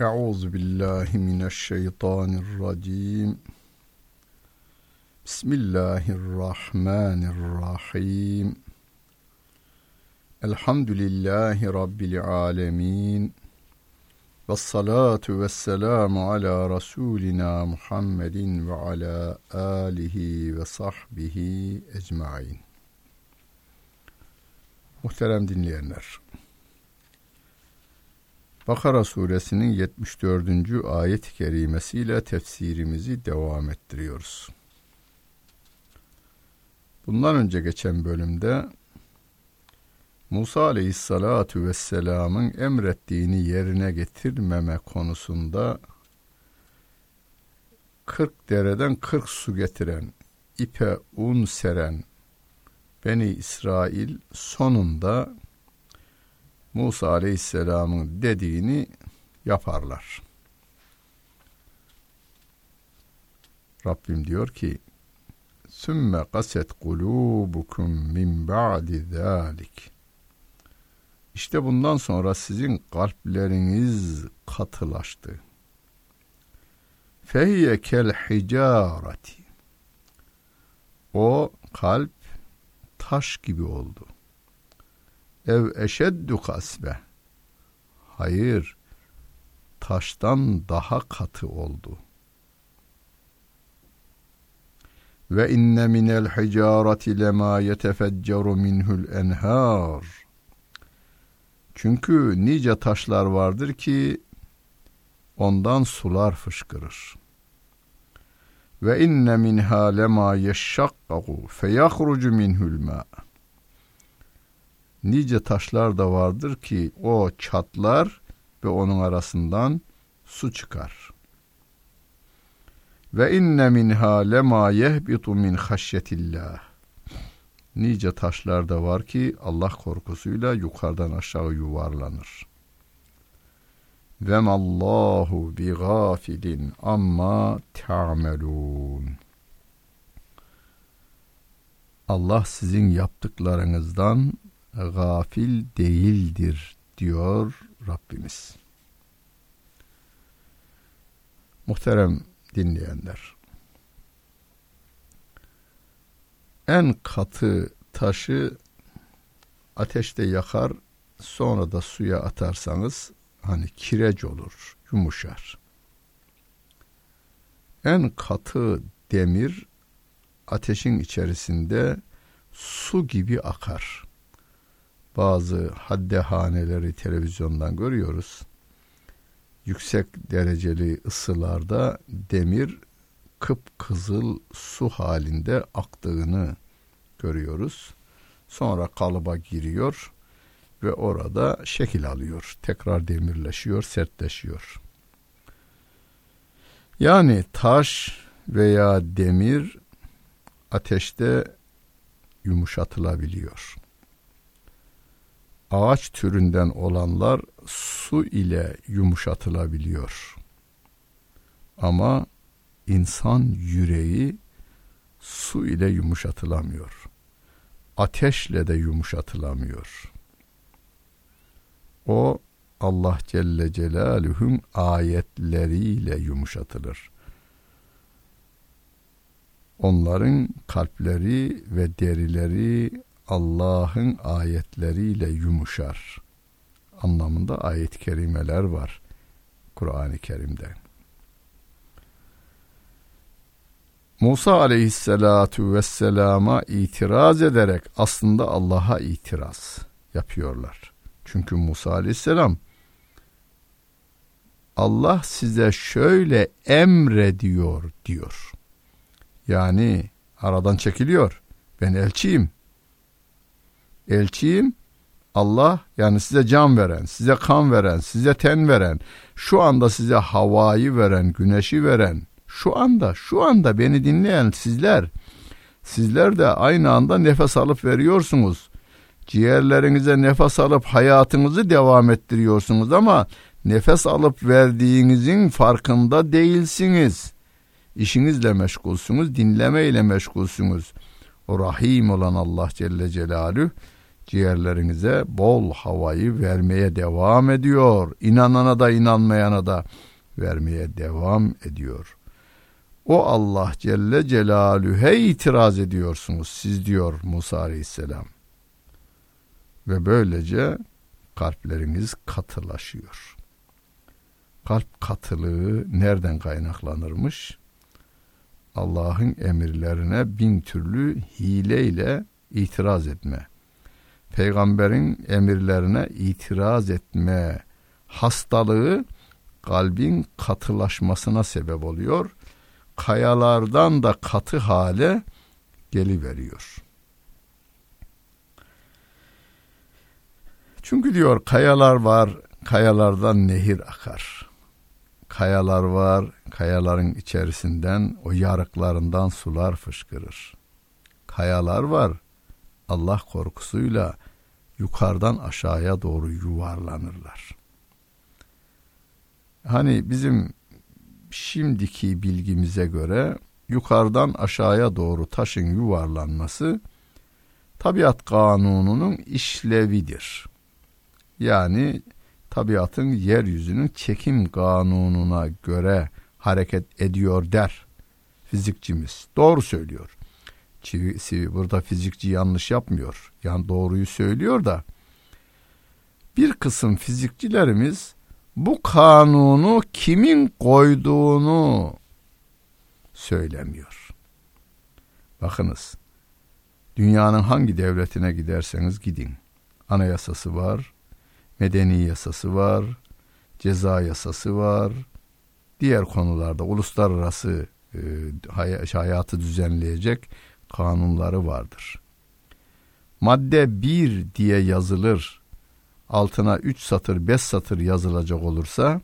Euzu billahi mineşşeytanirracim. Bismillahirrahmanirrahim. Elhamdülillahi rabbil alamin. Ves salatu vesselamu ala rasulina Muhammedin ve ala alihi ve sahbihi ecmaîn. Muhterem dinleyenler. Bakara suresinin 74. ayet-i kerimesiyle tefsirimizi devam ettiriyoruz. Bundan önce geçen bölümde Musa aleyhissalatu vesselamın emrettiğini yerine getirmeme konusunda 40 dereden 40 su getiren, ipe un seren Beni İsrail sonunda Musa Aleyhisselam'ın dediğini yaparlar. Rabbim diyor ki Sümme kaset kulubukum min ba'di zalik. İşte bundan sonra sizin kalpleriniz katılaştı. Fehye kel hicareti. O kalp taş gibi oldu ev eşeddu kasbe. Hayır, taştan daha katı oldu. Ve inne minel hicareti lema yetefecceru minhul enhar. Çünkü nice taşlar vardır ki ondan sular fışkırır. Ve inne minha lema yeşşakkahu feyahrucu minhul ma' nice taşlar da vardır ki o çatlar ve onun arasından su çıkar. Ve inne minha lema yehbitu min haşyetillah. Nice taşlar da var ki Allah korkusuyla yukarıdan aşağı yuvarlanır. Ve mallahu bi gafilin amma ta'melun. Allah sizin yaptıklarınızdan gafil değildir diyor Rabbimiz. Muhterem dinleyenler. En katı taşı ateşte yakar sonra da suya atarsanız hani kireç olur, yumuşar. En katı demir ateşin içerisinde su gibi akar bazı haddehaneleri televizyondan görüyoruz. Yüksek dereceli ısılarda demir kıpkızıl su halinde aktığını görüyoruz. Sonra kalıba giriyor ve orada şekil alıyor. Tekrar demirleşiyor, sertleşiyor. Yani taş veya demir ateşte yumuşatılabiliyor ağaç türünden olanlar su ile yumuşatılabiliyor. Ama insan yüreği su ile yumuşatılamıyor. Ateşle de yumuşatılamıyor. O Allah Celle Celaluhu'nun ayetleriyle yumuşatılır. Onların kalpleri ve derileri Allah'ın ayetleriyle yumuşar anlamında ayet-i kerimeler var Kur'an-ı Kerim'de. Musa aleyhissalatu vesselama itiraz ederek aslında Allah'a itiraz yapıyorlar. Çünkü Musa aleyhisselam Allah size şöyle emrediyor diyor. Yani aradan çekiliyor. Ben elçiyim elçiyim. Allah yani size can veren, size kan veren, size ten veren, şu anda size havayı veren, güneşi veren, şu anda, şu anda beni dinleyen sizler, sizler de aynı anda nefes alıp veriyorsunuz. Ciğerlerinize nefes alıp hayatınızı devam ettiriyorsunuz ama nefes alıp verdiğinizin farkında değilsiniz. İşinizle meşgulsünüz, dinlemeyle meşgulsünüz. O Rahim olan Allah Celle Celaluhu ciğerlerinize bol havayı vermeye devam ediyor. İnanana da inanmayana da vermeye devam ediyor. O Allah Celle Celaluhu'ya itiraz ediyorsunuz siz diyor Musa Aleyhisselam. Ve böylece kalpleriniz katılaşıyor. Kalp katılığı nereden kaynaklanırmış? Allah'ın emirlerine bin türlü hileyle itiraz etme. Peygamberin emirlerine itiraz etme hastalığı kalbin katılaşmasına sebep oluyor. Kayalardan da katı hale geliveriyor. Çünkü diyor kayalar var, kayalardan nehir akar. Kayalar var, kayaların içerisinden o yarıklarından sular fışkırır. Kayalar var, Allah korkusuyla yukarıdan aşağıya doğru yuvarlanırlar. Hani bizim şimdiki bilgimize göre yukarıdan aşağıya doğru taşın yuvarlanması tabiat kanununun işlevidir. Yani tabiatın yeryüzünün çekim kanununa göre hareket ediyor der fizikçimiz. Doğru söylüyor. Burada fizikçi yanlış yapmıyor. Yani doğruyu söylüyor da bir kısım fizikçilerimiz bu kanunu kimin koyduğunu söylemiyor. Bakınız dünyanın hangi devletine giderseniz gidin. Anayasası var, medeni yasası var, ceza yasası var. Diğer konularda uluslararası e, hayatı düzenleyecek kanunları vardır. Madde 1 diye yazılır. Altına 3 satır 5 satır yazılacak olursa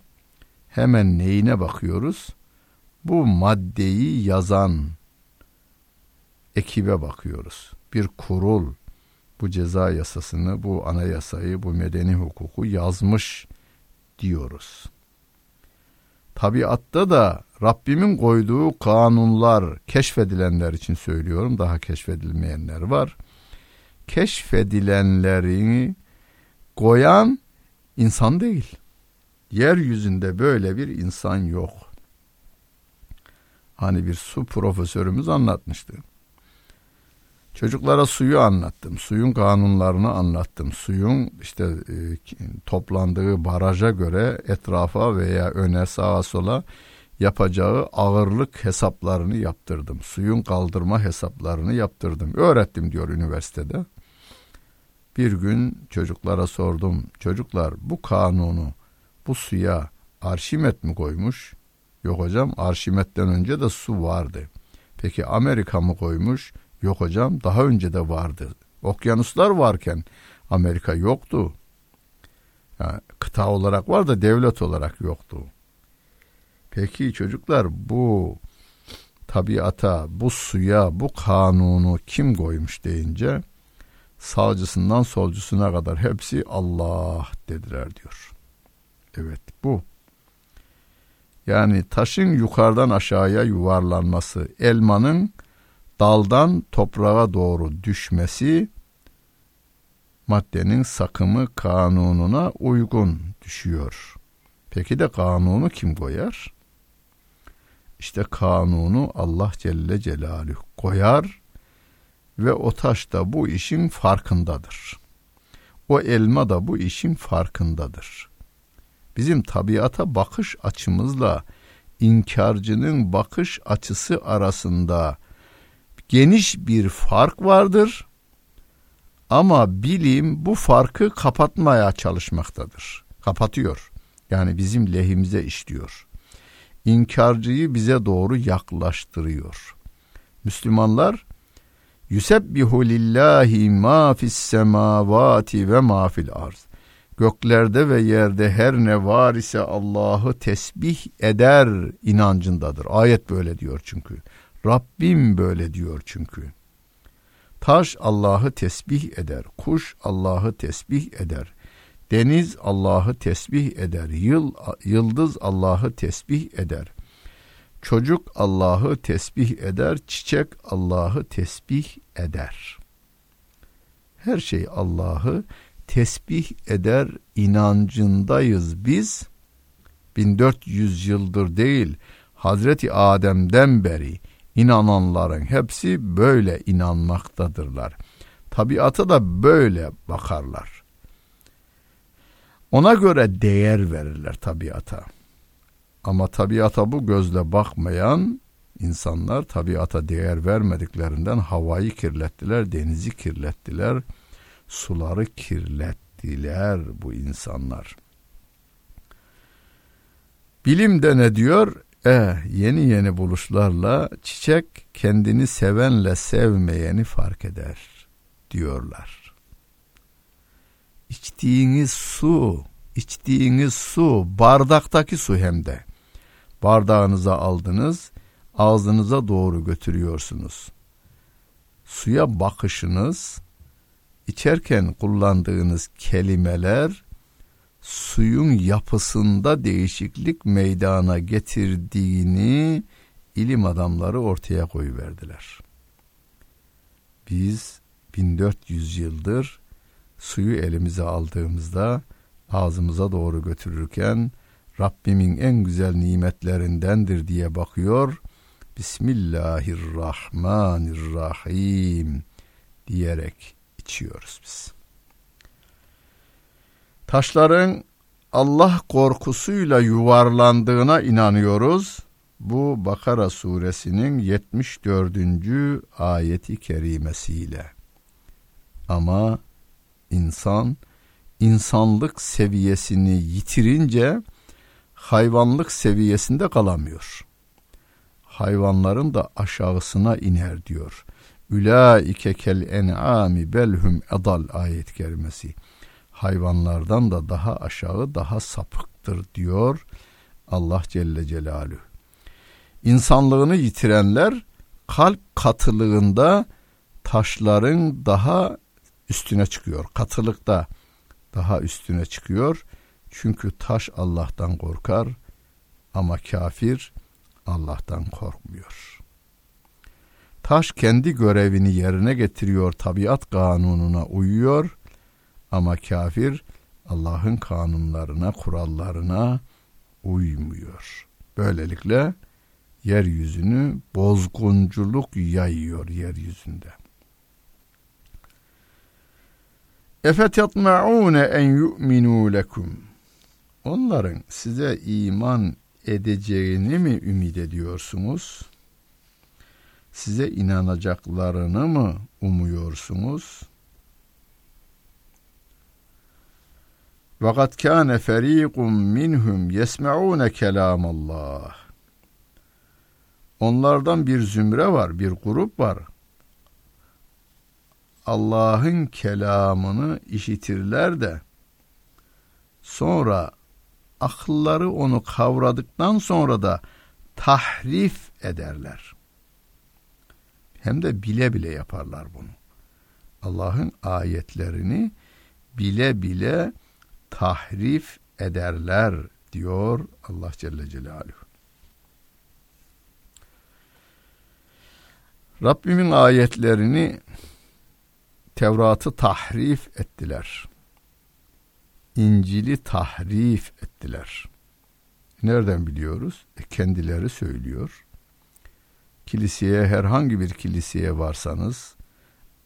hemen neyine bakıyoruz? Bu maddeyi yazan ekibe bakıyoruz. Bir kurul bu ceza yasasını, bu anayasayı, bu medeni hukuku yazmış diyoruz. Tabiatta da Rabbimin koyduğu kanunlar keşfedilenler için söylüyorum. Daha keşfedilmeyenler var. Keşfedilenlerini koyan insan değil. Yeryüzünde böyle bir insan yok. Hani bir su profesörümüz anlatmıştı. Çocuklara suyu anlattım. Suyun kanunlarını anlattım. Suyun işte e, toplandığı baraja göre etrafa veya öne sağa sola yapacağı ağırlık hesaplarını yaptırdım. Suyun kaldırma hesaplarını yaptırdım. Öğrettim diyor üniversitede. Bir gün çocuklara sordum. Çocuklar bu kanunu bu suya Arşimet mi koymuş? Yok hocam Arşimet'ten önce de su vardı. Peki Amerika mı koymuş? Yok hocam daha önce de vardı. Okyanuslar varken Amerika yoktu. Yani kıta olarak var da devlet olarak yoktu. Peki çocuklar bu tabiata, bu suya, bu kanunu kim koymuş deyince sağcısından solcusuna kadar hepsi Allah dediler diyor. Evet bu. Yani taşın yukarıdan aşağıya yuvarlanması, elmanın daldan toprağa doğru düşmesi maddenin sakımı kanununa uygun düşüyor. Peki de kanunu kim koyar? İşte kanunu Allah Celle Celaluhu koyar ve o taş da bu işin farkındadır. O elma da bu işin farkındadır. Bizim tabiata bakış açımızla inkarcının bakış açısı arasında geniş bir fark vardır. Ama bilim bu farkı kapatmaya çalışmaktadır. Kapatıyor. Yani bizim lehimize işliyor. İnkarcıyı bize doğru yaklaştırıyor. Müslümanlar Yusebbihu lillahi ma fis semavati ve ma fil arz. Göklerde ve yerde her ne var ise Allah'ı tesbih eder inancındadır. Ayet böyle diyor çünkü. Rabbim böyle diyor çünkü. Taş Allah'ı tesbih eder, kuş Allah'ı tesbih eder. Deniz Allah'ı tesbih eder, yıl yıldız Allah'ı tesbih eder. Çocuk Allah'ı tesbih eder, çiçek Allah'ı tesbih eder. her şey Allah'ı tesbih eder inancındayız biz. 1400 yıldır değil Hazreti Adem'den beri inananların hepsi böyle inanmaktadırlar. Tabiata da böyle bakarlar. Ona göre değer verirler tabiata. Ama tabiata bu gözle bakmayan insanlar tabiata değer vermediklerinden havayı kirlettiler, denizi kirlettiler, suları kirlettiler bu insanlar. Bilim de ne diyor? E, yeni yeni buluşlarla çiçek kendini sevenle sevmeyeni fark eder diyorlar. İçtiğiniz su, içtiğiniz su, bardaktaki su hem de. Bardağınıza aldınız, ağzınıza doğru götürüyorsunuz. Suya bakışınız, içerken kullandığınız kelimeler suyun yapısında değişiklik meydana getirdiğini ilim adamları ortaya koyuverdiler. Biz 1400 yıldır suyu elimize aldığımızda ağzımıza doğru götürürken Rabbimin en güzel nimetlerindendir diye bakıyor. Bismillahirrahmanirrahim diyerek içiyoruz biz. Taşların Allah korkusuyla yuvarlandığına inanıyoruz. Bu Bakara suresinin 74. ayeti kerimesiyle. Ama insan insanlık seviyesini yitirince hayvanlık seviyesinde kalamıyor. Hayvanların da aşağısına iner diyor. Ülaike kel en'ami belhum edal ayet kerimesi hayvanlardan da daha aşağı daha sapıktır diyor Allah Celle Celaluhu. İnsanlığını yitirenler kalp katılığında taşların daha üstüne çıkıyor. Katılıkta daha üstüne çıkıyor. Çünkü taş Allah'tan korkar ama kafir Allah'tan korkmuyor. Taş kendi görevini yerine getiriyor, tabiat kanununa uyuyor ama kafir Allah'ın kanunlarına, kurallarına uymuyor. Böylelikle yeryüzünü bozgunculuk yayıyor yeryüzünde. Efetetma'une en yu'minu lekum. Onların size iman edeceğini mi ümit ediyorsunuz? Size inanacaklarını mı umuyorsunuz? Ve kâne ferîkum minhum yesme'ûne kelâmallah. Onlardan bir zümre var, bir grup var. Allah'ın kelamını işitirler de sonra akılları onu kavradıktan sonra da tahrif ederler. Hem de bile bile yaparlar bunu. Allah'ın ayetlerini bile bile tahrif ederler diyor Allah Celle Celaluhu. Rabbimin ayetlerini Tevrat'ı tahrif ettiler. İncil'i tahrif ettiler. Nereden biliyoruz? E kendileri söylüyor. Kiliseye herhangi bir kiliseye varsanız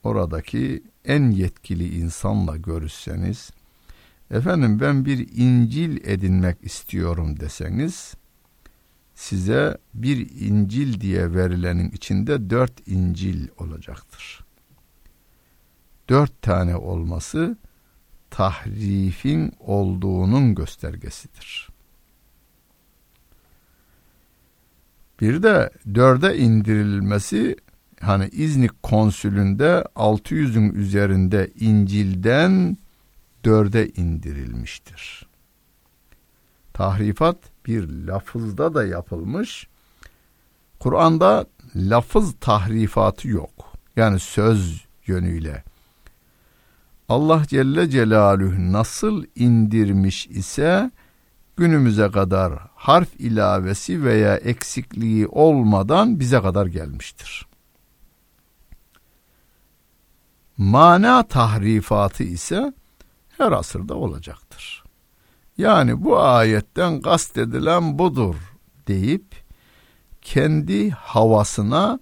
oradaki en yetkili insanla görüşseniz efendim ben bir İncil edinmek istiyorum deseniz size bir İncil diye verilenin içinde dört İncil olacaktır. Dört tane olması tahrifin olduğunun göstergesidir. Bir de dörde indirilmesi hani İznik konsülünde 600'ün üzerinde İncil'den dörde indirilmiştir. Tahrifat bir lafızda da yapılmış. Kur'an'da lafız tahrifatı yok. Yani söz yönüyle. Allah Celle Celaluhu nasıl indirmiş ise günümüze kadar harf ilavesi veya eksikliği olmadan bize kadar gelmiştir. Mana tahrifatı ise her asırda olacaktır. Yani bu ayetten kastedilen budur deyip kendi havasına,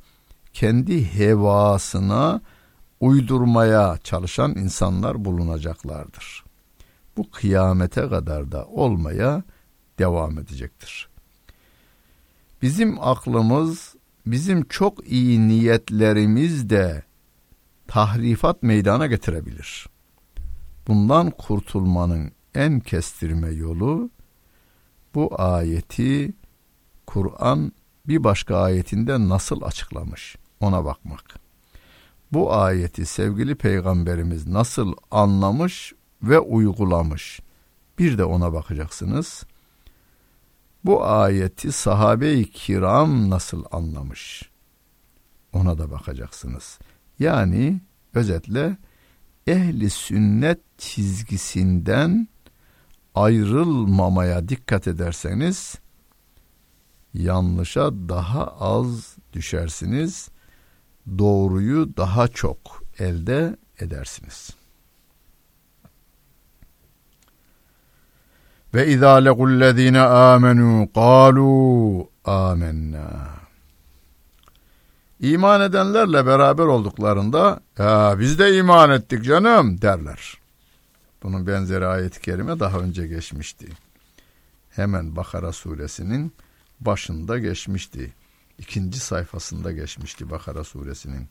kendi hevasına uydurmaya çalışan insanlar bulunacaklardır. Bu kıyamete kadar da olmaya devam edecektir. Bizim aklımız, bizim çok iyi niyetlerimiz de tahrifat meydana getirebilir. Bundan kurtulmanın en kestirme yolu bu ayeti Kur'an bir başka ayetinde nasıl açıklamış ona bakmak. Bu ayeti sevgili peygamberimiz nasıl anlamış ve uygulamış bir de ona bakacaksınız. Bu ayeti sahabe-i kiram nasıl anlamış ona da bakacaksınız. Yani özetle ehli sünnet çizgisinden ayrılmamaya dikkat ederseniz yanlışa daha az düşersiniz. Doğruyu daha çok elde edersiniz. Ve izâ legullezîne âmenû kâlû âmennâ. İman edenlerle beraber olduklarında ya biz de iman ettik canım derler. Bunun benzeri ayet-i kerime daha önce geçmişti. Hemen Bakara suresinin başında geçmişti. İkinci sayfasında geçmişti Bakara suresinin.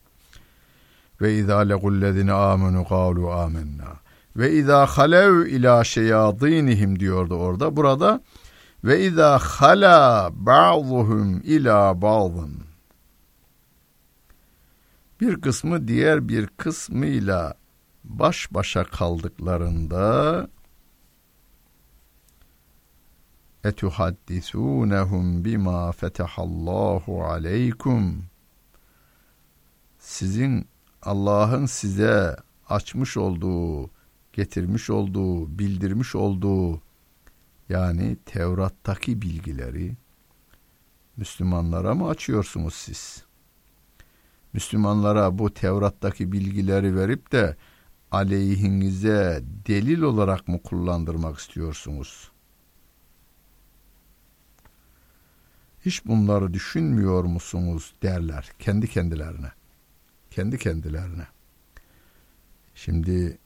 Ve izâ legullezine âmenû kâlu âmennâ. Ve izâ halev ilâ şeyâdînihim diyordu orada. Burada ve izâ halâ ba'duhum ilâ ba'dın. Bir kısmı diğer bir kısmıyla baş başa kaldıklarında etuhaddisuunehum bima fetehallahu aleykum sizin Allah'ın size açmış olduğu, getirmiş olduğu, bildirmiş olduğu yani Tevrat'taki bilgileri Müslümanlara mı açıyorsunuz siz? Müslümanlara bu Tevrat'taki bilgileri verip de aleyhinize delil olarak mı kullandırmak istiyorsunuz? Hiç bunları düşünmüyor musunuz derler kendi kendilerine. Kendi kendilerine. Şimdi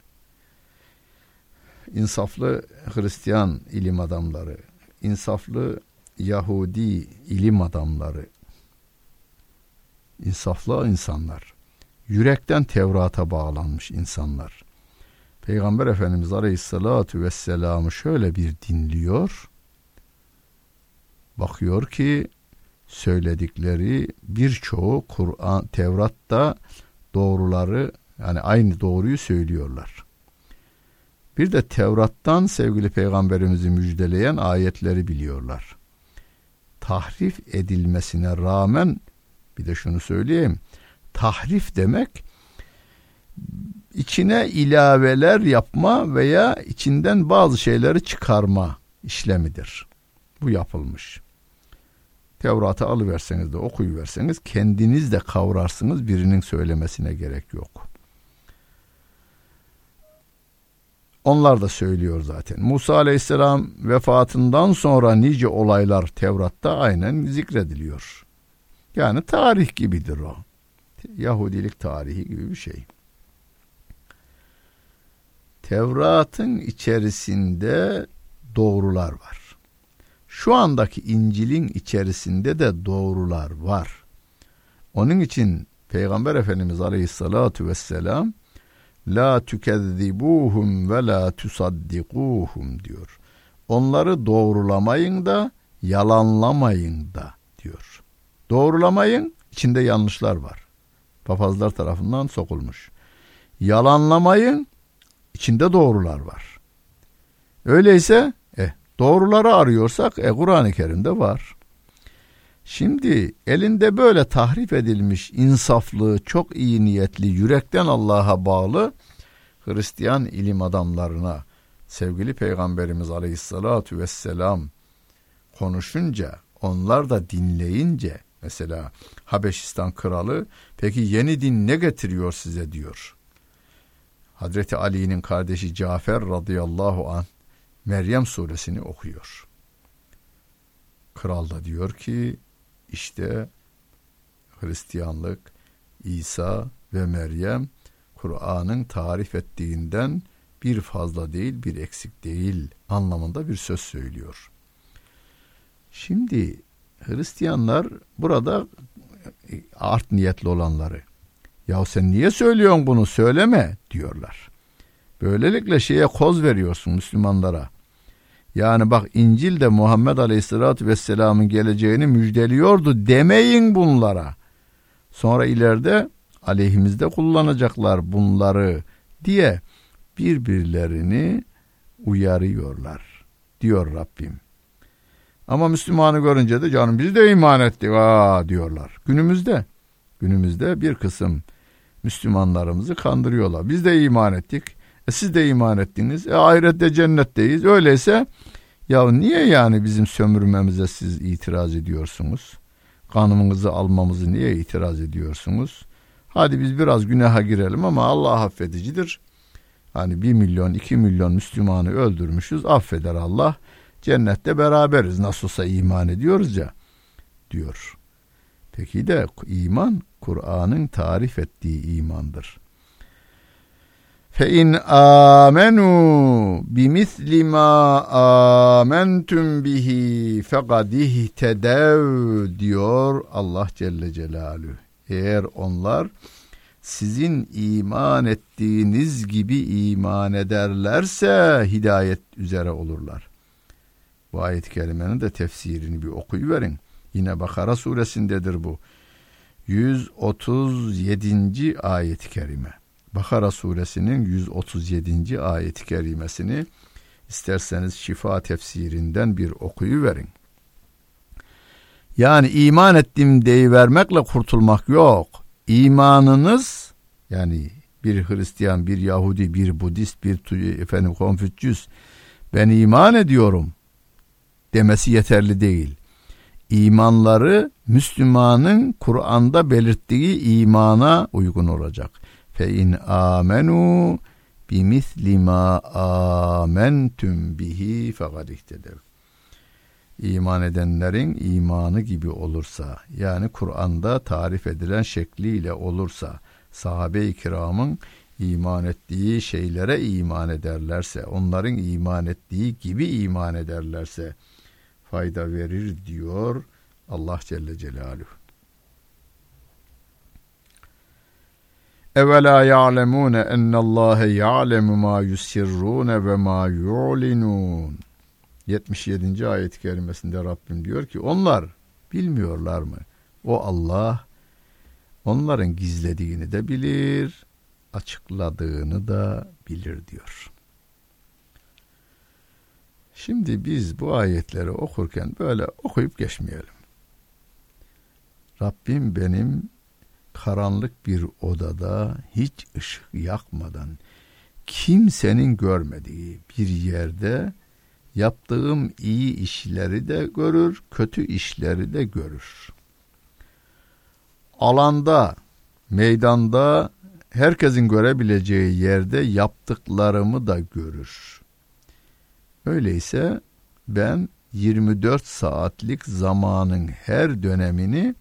insaflı Hristiyan ilim adamları, insaflı Yahudi ilim adamları, insaflı insanlar, yürekten Tevrat'a bağlanmış insanlar. Peygamber Efendimiz Aleyhisselatü Vesselam'ı şöyle bir dinliyor. Bakıyor ki söyledikleri birçoğu Kur'an, Tevrat'ta doğruları yani aynı doğruyu söylüyorlar. Bir de Tevrat'tan sevgili peygamberimizi müjdeleyen ayetleri biliyorlar. Tahrif edilmesine rağmen bir de şunu söyleyeyim. Tahrif demek içine ilaveler yapma veya içinden bazı şeyleri çıkarma işlemidir. Bu yapılmış. Tevrat'ı alıverseniz de okuyuverseniz kendiniz de kavrarsınız birinin söylemesine gerek yok. Onlar da söylüyor zaten. Musa aleyhisselam vefatından sonra nice olaylar Tevrat'ta aynen zikrediliyor. Yani tarih gibidir o. Yahudilik tarihi gibi bir şey. Tevrat'ın içerisinde doğrular var. Şu andaki İncil'in içerisinde de doğrular var. Onun için Peygamber Efendimiz Aleyhissalatu vesselam La tükezzibuhum ve la tusaddikuhum diyor. Onları doğrulamayın da yalanlamayın da diyor. Doğrulamayın içinde yanlışlar var. Papazlar tarafından sokulmuş. Yalanlamayın içinde doğrular var. Öyleyse doğruları arıyorsak e, Kur'an-ı Kerim'de var. Şimdi elinde böyle tahrif edilmiş insaflı, çok iyi niyetli, yürekten Allah'a bağlı Hristiyan ilim adamlarına sevgili Peygamberimiz Aleyhisselatü Vesselam konuşunca, onlar da dinleyince mesela Habeşistan kralı peki yeni din ne getiriyor size diyor. Hazreti Ali'nin kardeşi Cafer radıyallahu an Meryem suresini okuyor. Kral da diyor ki işte Hristiyanlık, İsa ve Meryem Kur'an'ın tarif ettiğinden bir fazla değil bir eksik değil anlamında bir söz söylüyor. Şimdi Hristiyanlar burada art niyetli olanları ya sen niye söylüyorsun bunu söyleme diyorlar. Böylelikle şeye koz veriyorsun Müslümanlara. Yani bak İncil de Muhammed Aleyhisselatü Vesselam'ın geleceğini müjdeliyordu demeyin bunlara. Sonra ileride aleyhimizde kullanacaklar bunları diye birbirlerini uyarıyorlar diyor Rabbim. Ama Müslümanı görünce de canım biz de iman ettik aa diyorlar. Günümüzde günümüzde bir kısım Müslümanlarımızı kandırıyorlar. Biz de iman ettik. E siz de iman ettiniz. E ahirette cennetteyiz. Öyleyse ya niye yani bizim sömürmemize siz itiraz ediyorsunuz? Kanımızı almamızı niye itiraz ediyorsunuz? Hadi biz biraz günaha girelim ama Allah affedicidir. Hani bir milyon, iki milyon Müslümanı öldürmüşüz. Affeder Allah. Cennette beraberiz. Nasılsa iman ediyoruz ya diyor. Peki de iman Kur'an'ın tarif ettiği imandır. İn amenu bimisli ma amentum bihi fekad ihtedev diyor Allah Celle Celaluhu. Eğer onlar sizin iman ettiğiniz gibi iman ederlerse hidayet üzere olurlar. Bu ayet-i kerimenin de tefsirini bir okuyuverin. Yine Bakara suresindedir bu. 137. ayet-i kerime. Bakara suresinin 137. ayet-i kerimesini isterseniz şifa tefsirinden bir okuyuverin. Yani iman ettim deyivermekle kurtulmak yok. İmanınız yani bir Hristiyan, bir Yahudi, bir Budist, bir efendim Konfüçyüs ben iman ediyorum demesi yeterli değil. İmanları Müslümanın Kur'an'da belirttiği imana uygun olacak. Fe in amenu bimisli ma amentum bihi fekad ihtedev. İman edenlerin imanı gibi olursa yani Kur'an'da tarif edilen şekliyle olursa sahabe-i kiramın iman ettiği şeylere iman ederlerse onların iman ettiği gibi iman ederlerse fayda verir diyor Allah Celle Celaluhu. Evela ya'lemune ennallâhe ya'lemu ma yusirrûne ve ma yu'linûn. 77. ayet-i kerimesinde Rabbim diyor ki onlar bilmiyorlar mı? O Allah onların gizlediğini de bilir, açıkladığını da bilir diyor. Şimdi biz bu ayetleri okurken böyle okuyup geçmeyelim. Rabbim benim karanlık bir odada hiç ışık yakmadan kimsenin görmediği bir yerde yaptığım iyi işleri de görür, kötü işleri de görür. Alanda, meydanda herkesin görebileceği yerde yaptıklarımı da görür. Öyleyse ben 24 saatlik zamanın her dönemini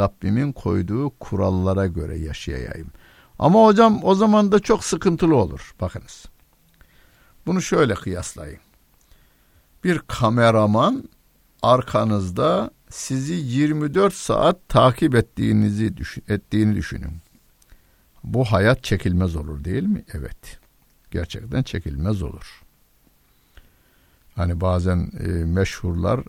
Rabbimin koyduğu kurallara göre yaşayayım. Ama hocam o zaman da çok sıkıntılı olur. Bakınız. Bunu şöyle kıyaslayın. Bir kameraman arkanızda sizi 24 saat takip ettiğinizi düşün, ettiğini düşünün. Bu hayat çekilmez olur değil mi? Evet. Gerçekten çekilmez olur. Hani bazen e, meşhurlar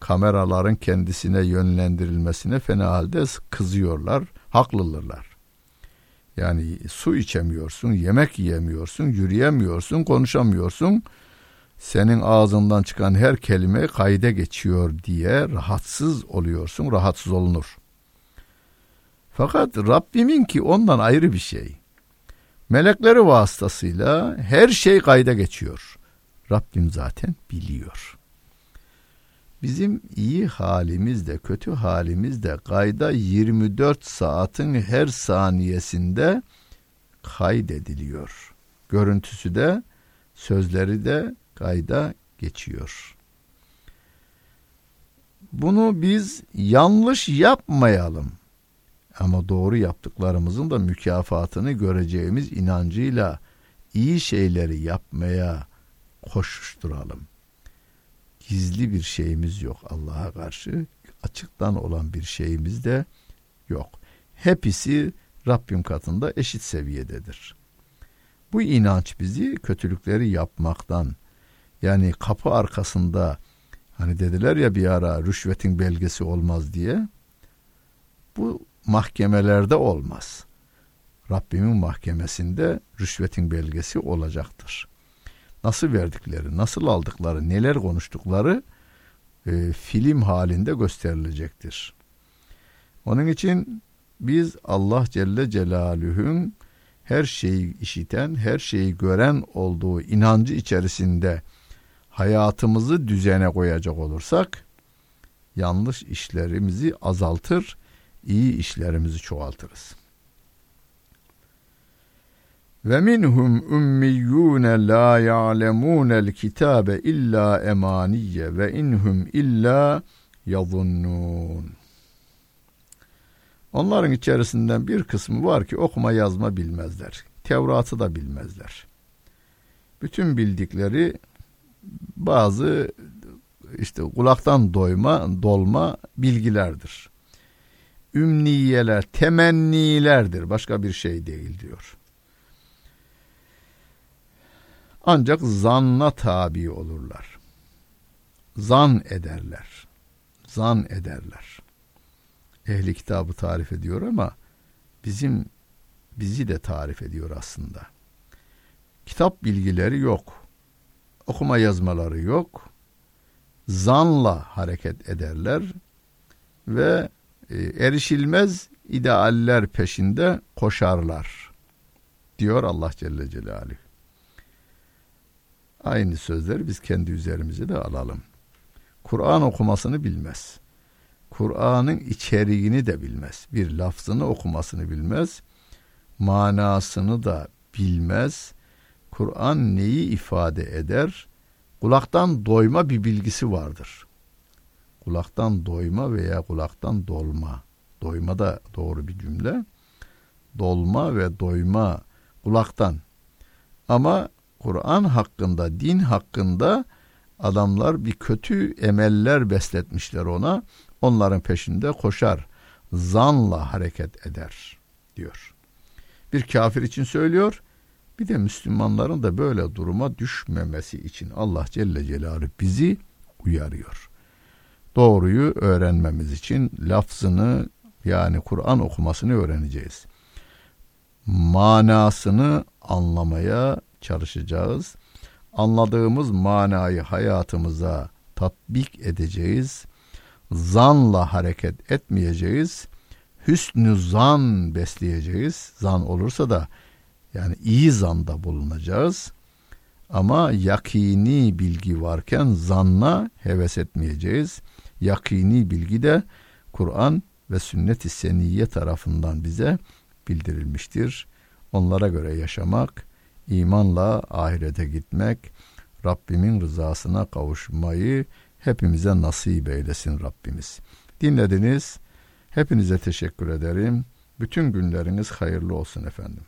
kameraların kendisine yönlendirilmesine fena halde kızıyorlar, haklılırlar. Yani su içemiyorsun, yemek yiyemiyorsun, yürüyemiyorsun, konuşamıyorsun. Senin ağzından çıkan her kelime kayda geçiyor diye rahatsız oluyorsun, rahatsız olunur. Fakat Rabbimin ki ondan ayrı bir şey. Melekleri vasıtasıyla her şey kayda geçiyor. Rabbim zaten biliyor. Bizim iyi halimiz de kötü halimiz de kayda 24 saatin her saniyesinde kaydediliyor. görüntüsü de sözleri de kayda geçiyor. Bunu biz yanlış yapmayalım. Ama doğru yaptıklarımızın da mükafatını göreceğimiz inancıyla iyi şeyleri yapmaya koşuşturalım. Gizli bir şeyimiz yok Allah'a karşı. Açıktan olan bir şeyimiz de yok. Hepsi Rabbim katında eşit seviyededir. Bu inanç bizi kötülükleri yapmaktan yani kapı arkasında hani dediler ya bir ara rüşvetin belgesi olmaz diye bu mahkemelerde olmaz. Rabbimin mahkemesinde rüşvetin belgesi olacaktır. Nasıl verdikleri, nasıl aldıkları, neler konuştukları e, film halinde gösterilecektir. Onun için biz Allah Celle Celaluhu'nun her şeyi işiten, her şeyi gören olduğu inancı içerisinde hayatımızı düzene koyacak olursak yanlış işlerimizi azaltır, iyi işlerimizi çoğaltırız. Ve minhum ummiyyun la ya'lemunel kitabe illa emaniye ve inhum illa yazunnun. Onların içerisinden bir kısmı var ki okuma yazma bilmezler. Tevrat'ı da bilmezler. Bütün bildikleri bazı işte kulaktan doyma, dolma bilgilerdir. Ümniyeler, temennilerdir. Başka bir şey değil diyor. Ancak zanna tabi olurlar. Zan ederler. Zan ederler ehli kitabı tarif ediyor ama bizim bizi de tarif ediyor aslında. Kitap bilgileri yok. Okuma yazmaları yok. Zanla hareket ederler ve e, erişilmez idealler peşinde koşarlar. Diyor Allah Celle Celaluhu. Aynı sözleri biz kendi üzerimize de alalım. Kur'an okumasını bilmez. Kur'an'ın içeriğini de bilmez. Bir lafzını okumasını bilmez. Manasını da bilmez. Kur'an neyi ifade eder? Kulaktan doyma bir bilgisi vardır. Kulaktan doyma veya kulaktan dolma. Doyma da doğru bir cümle. Dolma ve doyma kulaktan. Ama Kur'an hakkında, din hakkında adamlar bir kötü emeller besletmişler ona onların peşinde koşar, zanla hareket eder diyor. Bir kafir için söylüyor, bir de Müslümanların da böyle duruma düşmemesi için Allah Celle Celaluhu bizi uyarıyor. Doğruyu öğrenmemiz için lafzını yani Kur'an okumasını öğreneceğiz. Manasını anlamaya çalışacağız. Anladığımız manayı hayatımıza tatbik edeceğiz zanla hareket etmeyeceğiz. Hüsnü zan besleyeceğiz. Zan olursa da yani iyi zanda bulunacağız. Ama yakini bilgi varken zanla heves etmeyeceğiz. Yakini bilgi de Kur'an ve sünnet-i seniyye tarafından bize bildirilmiştir. Onlara göre yaşamak, imanla ahirete gitmek, Rabbimin rızasına kavuşmayı hepimize nasip eylesin Rabbimiz. Dinlediniz. Hepinize teşekkür ederim. Bütün günleriniz hayırlı olsun efendim.